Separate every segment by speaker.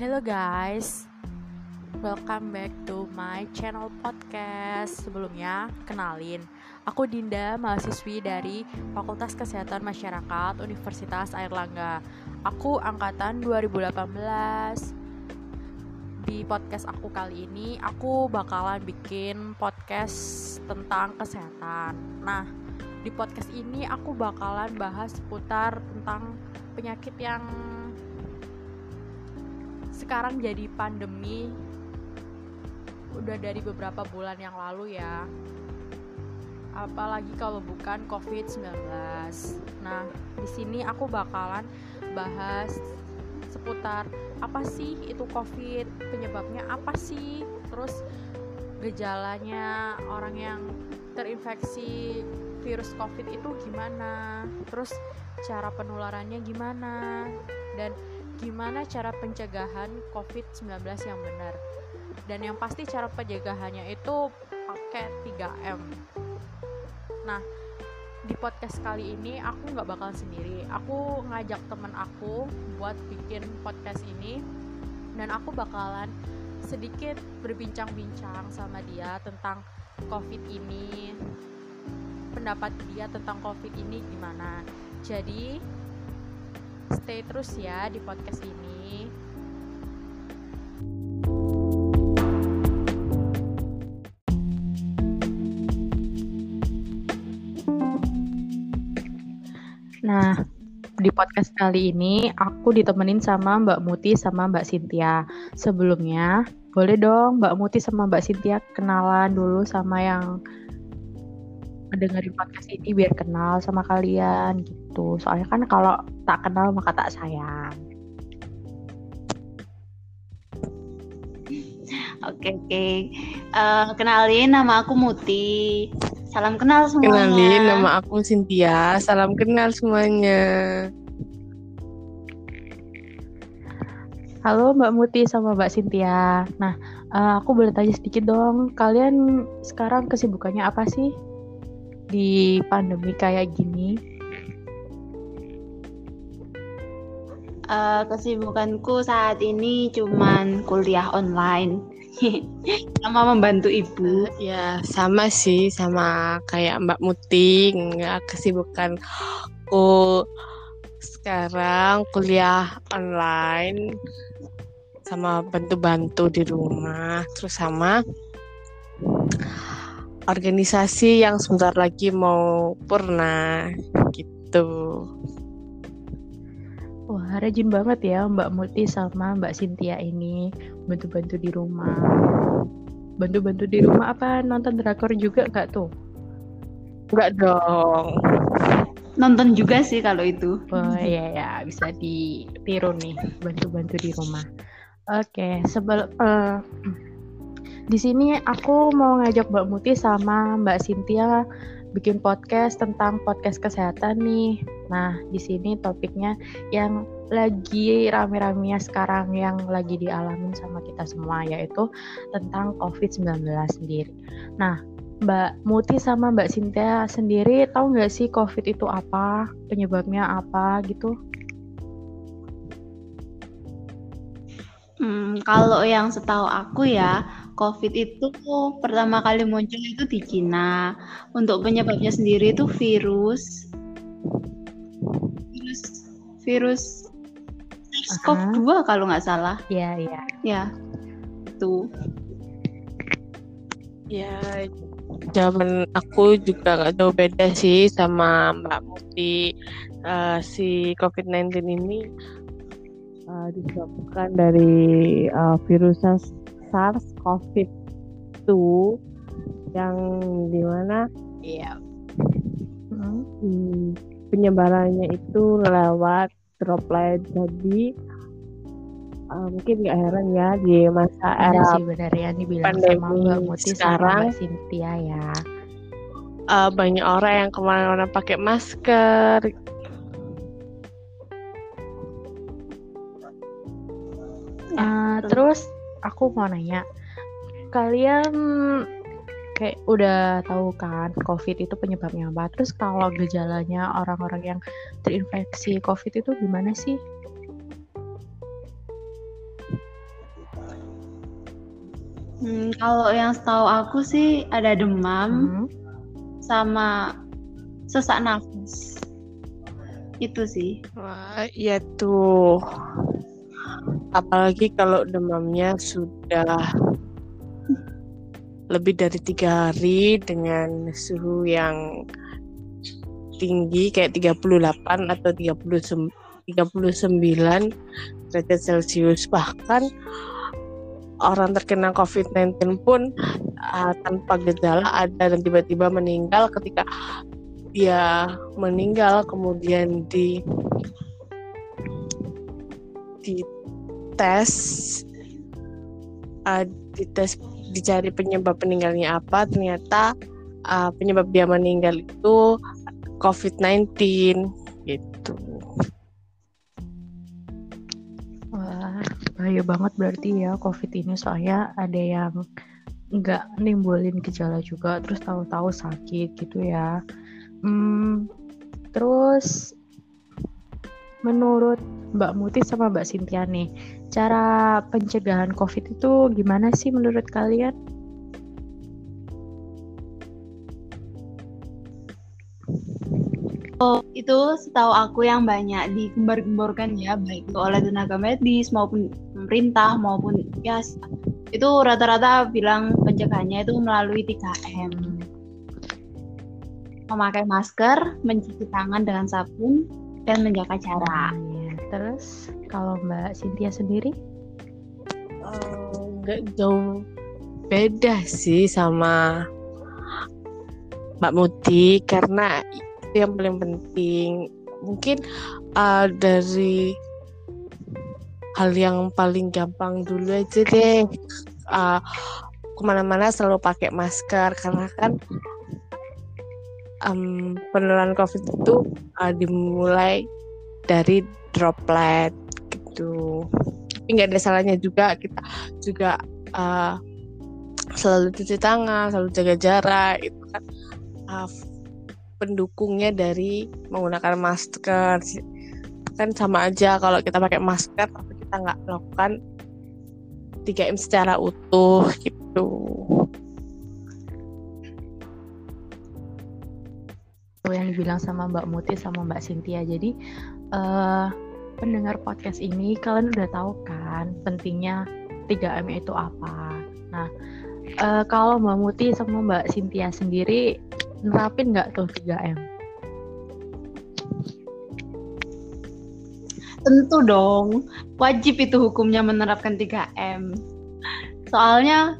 Speaker 1: Hello guys, welcome back to my channel podcast. Sebelumnya, kenalin, aku Dinda, mahasiswi dari Fakultas Kesehatan Masyarakat Universitas Airlangga. Aku angkatan 2018. Di podcast aku kali ini, aku bakalan bikin podcast tentang kesehatan. Nah, di podcast ini aku bakalan bahas seputar tentang penyakit yang sekarang jadi pandemi udah dari beberapa bulan yang lalu ya. Apalagi kalau bukan COVID-19 nah di sini aku bakalan bahas seputar apa sih itu COVID penyebabnya apa sih terus gejalanya orang yang terinfeksi virus COVID itu gimana terus cara penularannya gimana dan gimana cara pencegahan COVID-19 yang benar. Dan yang pasti cara pencegahannya itu pakai 3M. Nah, di podcast kali ini aku nggak bakal sendiri. Aku ngajak temen aku buat bikin podcast ini dan aku bakalan sedikit berbincang-bincang sama dia tentang COVID ini, pendapat dia tentang COVID ini gimana. Jadi stay terus ya di podcast ini. Nah, di podcast kali ini aku ditemenin sama Mbak Muti sama Mbak Sintia. Sebelumnya, boleh dong Mbak Muti sama Mbak Sintia kenalan dulu sama yang dengerin podcast ini biar kenal sama kalian gitu. Soalnya kan kalau tak kenal maka tak sayang.
Speaker 2: Oke oke. Uh, kenalin nama aku Muti. Salam kenal semuanya.
Speaker 3: Kenalin nama aku Cynthia. Salam kenal semuanya.
Speaker 1: Halo Mbak Muti sama Mbak Cynthia. Nah, uh, aku boleh tanya sedikit dong. Kalian sekarang kesibukannya apa sih? Di pandemi kayak gini?
Speaker 2: Uh, kesibukanku saat ini cuman kuliah online sama membantu ibu.
Speaker 3: Uh, ya sama sih sama kayak Mbak Muti nggak kesibukanku sekarang kuliah online sama bantu-bantu di rumah terus sama organisasi yang sebentar lagi mau purna gitu.
Speaker 1: Wah, rajin banget ya Mbak Muti sama Mbak Cynthia ini bantu-bantu di rumah. Bantu-bantu di rumah apa nonton drakor juga nggak tuh?
Speaker 3: Nggak dong.
Speaker 2: Nonton juga sih kalau itu.
Speaker 1: Oh iya ya, bisa ditiru nih bantu-bantu di rumah. Oke, okay, sebelum uh, di sini aku mau ngajak Mbak Muti sama Mbak Cynthia bikin podcast tentang podcast kesehatan nih. Nah, di sini topiknya yang lagi rame-ramenya sekarang yang lagi dialamin sama kita semua yaitu tentang COVID-19 sendiri. Nah, Mbak Muti sama Mbak Cynthia sendiri tahu nggak sih COVID itu apa, penyebabnya apa gitu?
Speaker 2: Hmm, kalau yang setahu aku ya, COVID itu pertama kali muncul itu di Cina. Untuk penyebabnya sendiri itu virus virus virus SARS-CoV-2 kalau nggak salah.
Speaker 1: Iya, iya.
Speaker 2: Ya. Itu.
Speaker 3: Ya, zaman aku juga nggak jauh beda sih sama Mbak Muti. Uh, si COVID-19 ini uh, disebabkan dari uh, virus SARS-CoV-2 yang di mana
Speaker 1: ya
Speaker 3: hmm, penyebarannya itu lewat droplet jadi uh, mungkin nggak heran ya di masa era
Speaker 1: sih benar ya dibilang sama Mbak Muti sekarang. Sama Cynthia ya.
Speaker 3: Uh, banyak orang yang ke mana-mana pakai masker.
Speaker 1: Uh, terus aku mau nanya kalian kayak udah tahu kan COVID itu penyebabnya apa? Terus kalau gejalanya orang-orang yang terinfeksi COVID itu gimana sih?
Speaker 2: Hmm, kalau yang setahu aku sih ada demam
Speaker 1: Hmm.
Speaker 2: sama sesak nafas. Itu sih.
Speaker 3: Wah, iya tuh. Apalagi kalau demamnya sudah lebih dari tiga hari dengan suhu yang tinggi kayak 38 atau 30 39 derajat Celcius. Bahkan orang terkena COVID-19 pun uh, tanpa gejala ada dan tiba-tiba meninggal. Ketika dia meninggal kemudian di di tes uh, di tes dicari penyebab meninggalnya apa ternyata uh, penyebab dia meninggal itu COVID-19 gitu.
Speaker 1: Wah, bahaya banget berarti ya COVID ini soalnya ada yang nggak nimbulin gejala juga, terus tahu-tahu sakit gitu ya. Hmm, terus menurut Mbak Muti sama Mbak Sintia nih, cara pencegahan COVID itu gimana sih menurut kalian?
Speaker 2: Oh, itu setahu aku yang banyak digembar-gemborkan ya, baik itu oleh tenaga medis maupun pemerintah maupun ya itu rata-rata bilang pencegahannya itu melalui 3M. Memakai masker, mencuci tangan dengan sabun, dan menjaga jarak.
Speaker 1: Iya. Terus kalau Mbak Sintia sendiri?
Speaker 3: nggak jauh beda sih sama Mbak Muti karena itu yang paling penting mungkin uh, dari hal yang paling gampang dulu aja deh uh, ke mana-mana selalu pakai masker karena kan um, penularan COVID itu uh, dimulai dari droplet gitu. Tapi nggak ada salahnya juga kita juga uh, selalu cuci tangan selalu jaga jarak itu kan. Uh, pendukungnya dari menggunakan masker. Kan sama aja kalau kita pakai masker tapi kita nggak melakukan 3M secara utuh gitu
Speaker 1: dibilang sama Mbak Muti sama Mbak Sintia jadi uh, pendengar podcast ini kalian udah tahu kan pentingnya 3M itu apa nah uh, kalau Mbak Muti sama Mbak Sintia sendiri nerapin nggak tuh 3M?
Speaker 2: Tentu dong, wajib itu hukumnya menerapkan 3M. Soalnya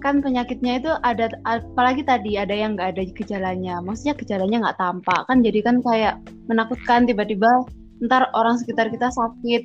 Speaker 2: kan penyakitnya itu ada, apalagi tadi ada yang nggak ada gejalanya. Maksudnya gejalanya nggak tampak kan, jadi kan kayak menakutkan tiba-tiba ntar orang sekitar kita sakit.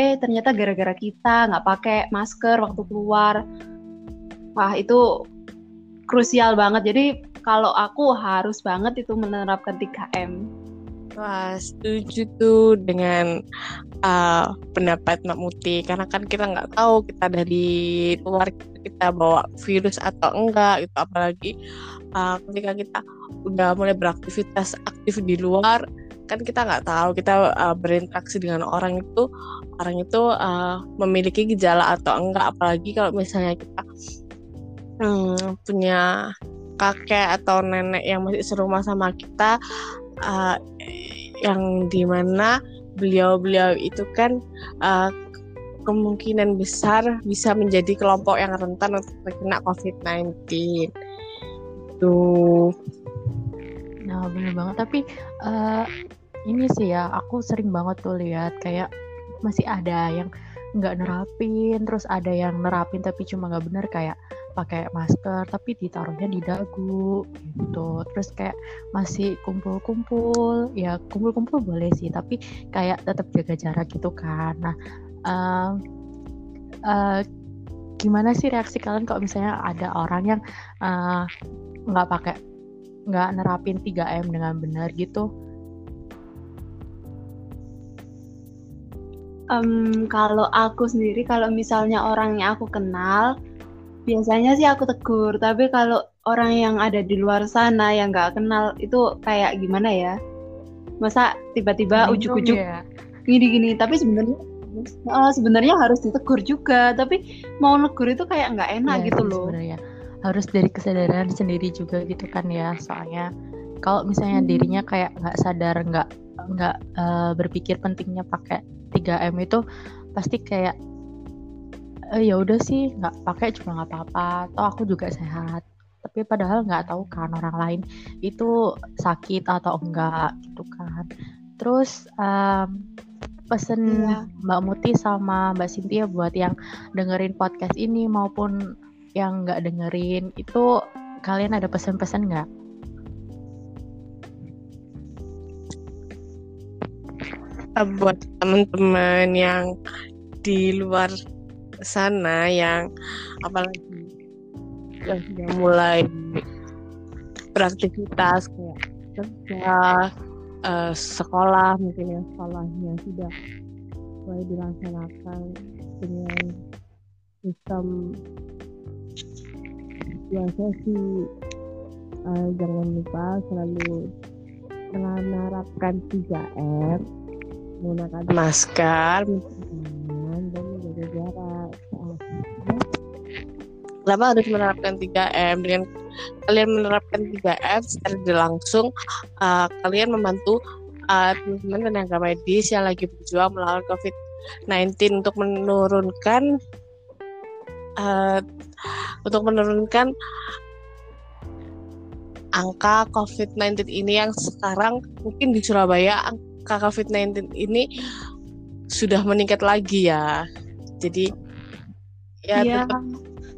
Speaker 2: Eh ternyata gara-gara kita nggak pakai masker waktu keluar. Wah itu krusial banget. Jadi kalau aku harus banget itu menerapkan 3M.
Speaker 3: Wah, setuju tuh dengan uh, pendapat Mbak Muti. Karena kan kita nggak tahu kita dari luar kita bawa virus atau enggak itu apalagi uh, ketika kita udah mulai beraktivitas aktif di luar kan kita nggak tahu kita uh, berinteraksi dengan orang itu orang itu uh, memiliki gejala atau enggak. Apalagi kalau misalnya kita hmm, punya kakek atau nenek yang masih serumah sama kita uh, yang di mana beliau-beliau itu kan uh, kemungkinan besar bisa menjadi kelompok yang rentan untuk terkena COVID-19 tuh
Speaker 1: nah bener banget. Tapi uh, ini sih ya aku sering banget tuh lihat kayak masih ada yang nggak nerapin terus ada yang nerapin tapi cuma nggak bener kayak pakai masker tapi ditaruhnya di dagu gitu. Terus kayak masih kumpul-kumpul ya kumpul-kumpul boleh sih tapi kayak tetap jaga jarak gitu kan. Nah uh, uh, gimana sih reaksi kalian kalau misalnya ada orang yang nggak uh, pakai nggak nerapin 3M dengan benar gitu?
Speaker 2: Um, kalau aku sendiri, kalau misalnya orang yang aku kenal, biasanya sih aku tegur. Tapi kalau orang yang ada di luar sana yang nggak kenal itu kayak gimana ya? Masa tiba-tiba ujuk-ujuk
Speaker 1: ya?
Speaker 2: gini-gini. Tapi sebenarnya uh, sebenarnya harus ditegur juga tapi mau negur itu kayak nggak enak
Speaker 1: Iya
Speaker 2: gitu loh
Speaker 1: sebenarnya harus dari kesadaran sendiri juga gitu kan ya soalnya kalau misalnya
Speaker 2: Hmm.
Speaker 1: dirinya kayak nggak sadar nggak nggak eh, berpikir pentingnya pakai 3M itu pasti kayak eh, ya udah sih nggak pakai juga nggak apa-apa toh aku juga sehat tapi padahal nggak tahu kan orang lain itu sakit atau enggak gitu kan terus em, pesen
Speaker 2: Iya.
Speaker 1: Mbak Muti sama Mbak Cynthia buat yang dengerin podcast ini maupun yang nggak dengerin itu kalian ada pesan-pesan nggak?
Speaker 3: Uh, buat teman-teman yang di luar sana yang apalagi yang sudah mulai beraktivitas kayak kerja, eh, sekolah mungkin yang sekolahnya sudah mulai dilaksanakan dengan sistem biasa sih. Eh, jangan lupa selalu menerapkan 3M menggunakan masker, mencuci Kenapa harus menerapkan 3M? Dengan kalian menerapkan 3M secara langsung, uh, kalian membantu uh, teman-teman tenaga medis yang lagi berjuang melawan COVID-19 untuk menurunkan uh, untuk menurunkan angka COVID-19 ini yang sekarang mungkin di Surabaya angka COVID-19 ini sudah meningkat lagi ya. Jadi ya tetap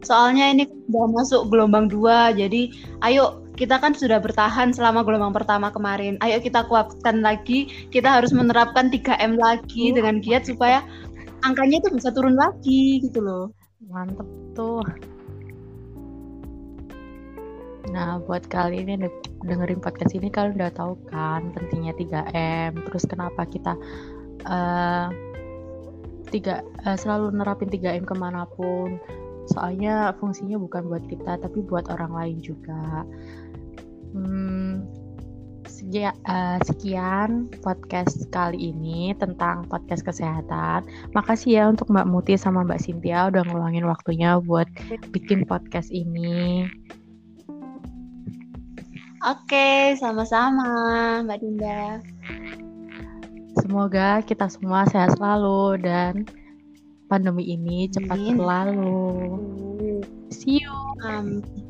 Speaker 2: Soalnya ini udah masuk gelombang dua, jadi ayo kita kan sudah bertahan selama gelombang pertama kemarin. Ayo kita kuatkan lagi, kita harus menerapkan 3M lagi dengan giat supaya angkanya itu bisa turun lagi gitu loh.
Speaker 1: Mantep tuh. Nah, buat kalian yang de- dengerin podcast ini kalian udah tahu kan pentingnya 3M. Terus kenapa kita eh tiga eh, selalu nerapin 3M ke mana pun. Soalnya fungsinya bukan buat kita tapi buat orang lain juga. Hmm, segia- eh, sekian podcast kali ini tentang podcast kesehatan. Makasih ya untuk Mbak Muti sama Mbak Cynthia udah ngeluangin waktunya buat bikin podcast ini.
Speaker 2: Oke, sama-sama Mbak Dinda.
Speaker 1: Semoga kita semua sehat selalu dan pandemi ini cepat
Speaker 2: Amin.
Speaker 1: berlalu. See you.
Speaker 2: Amin.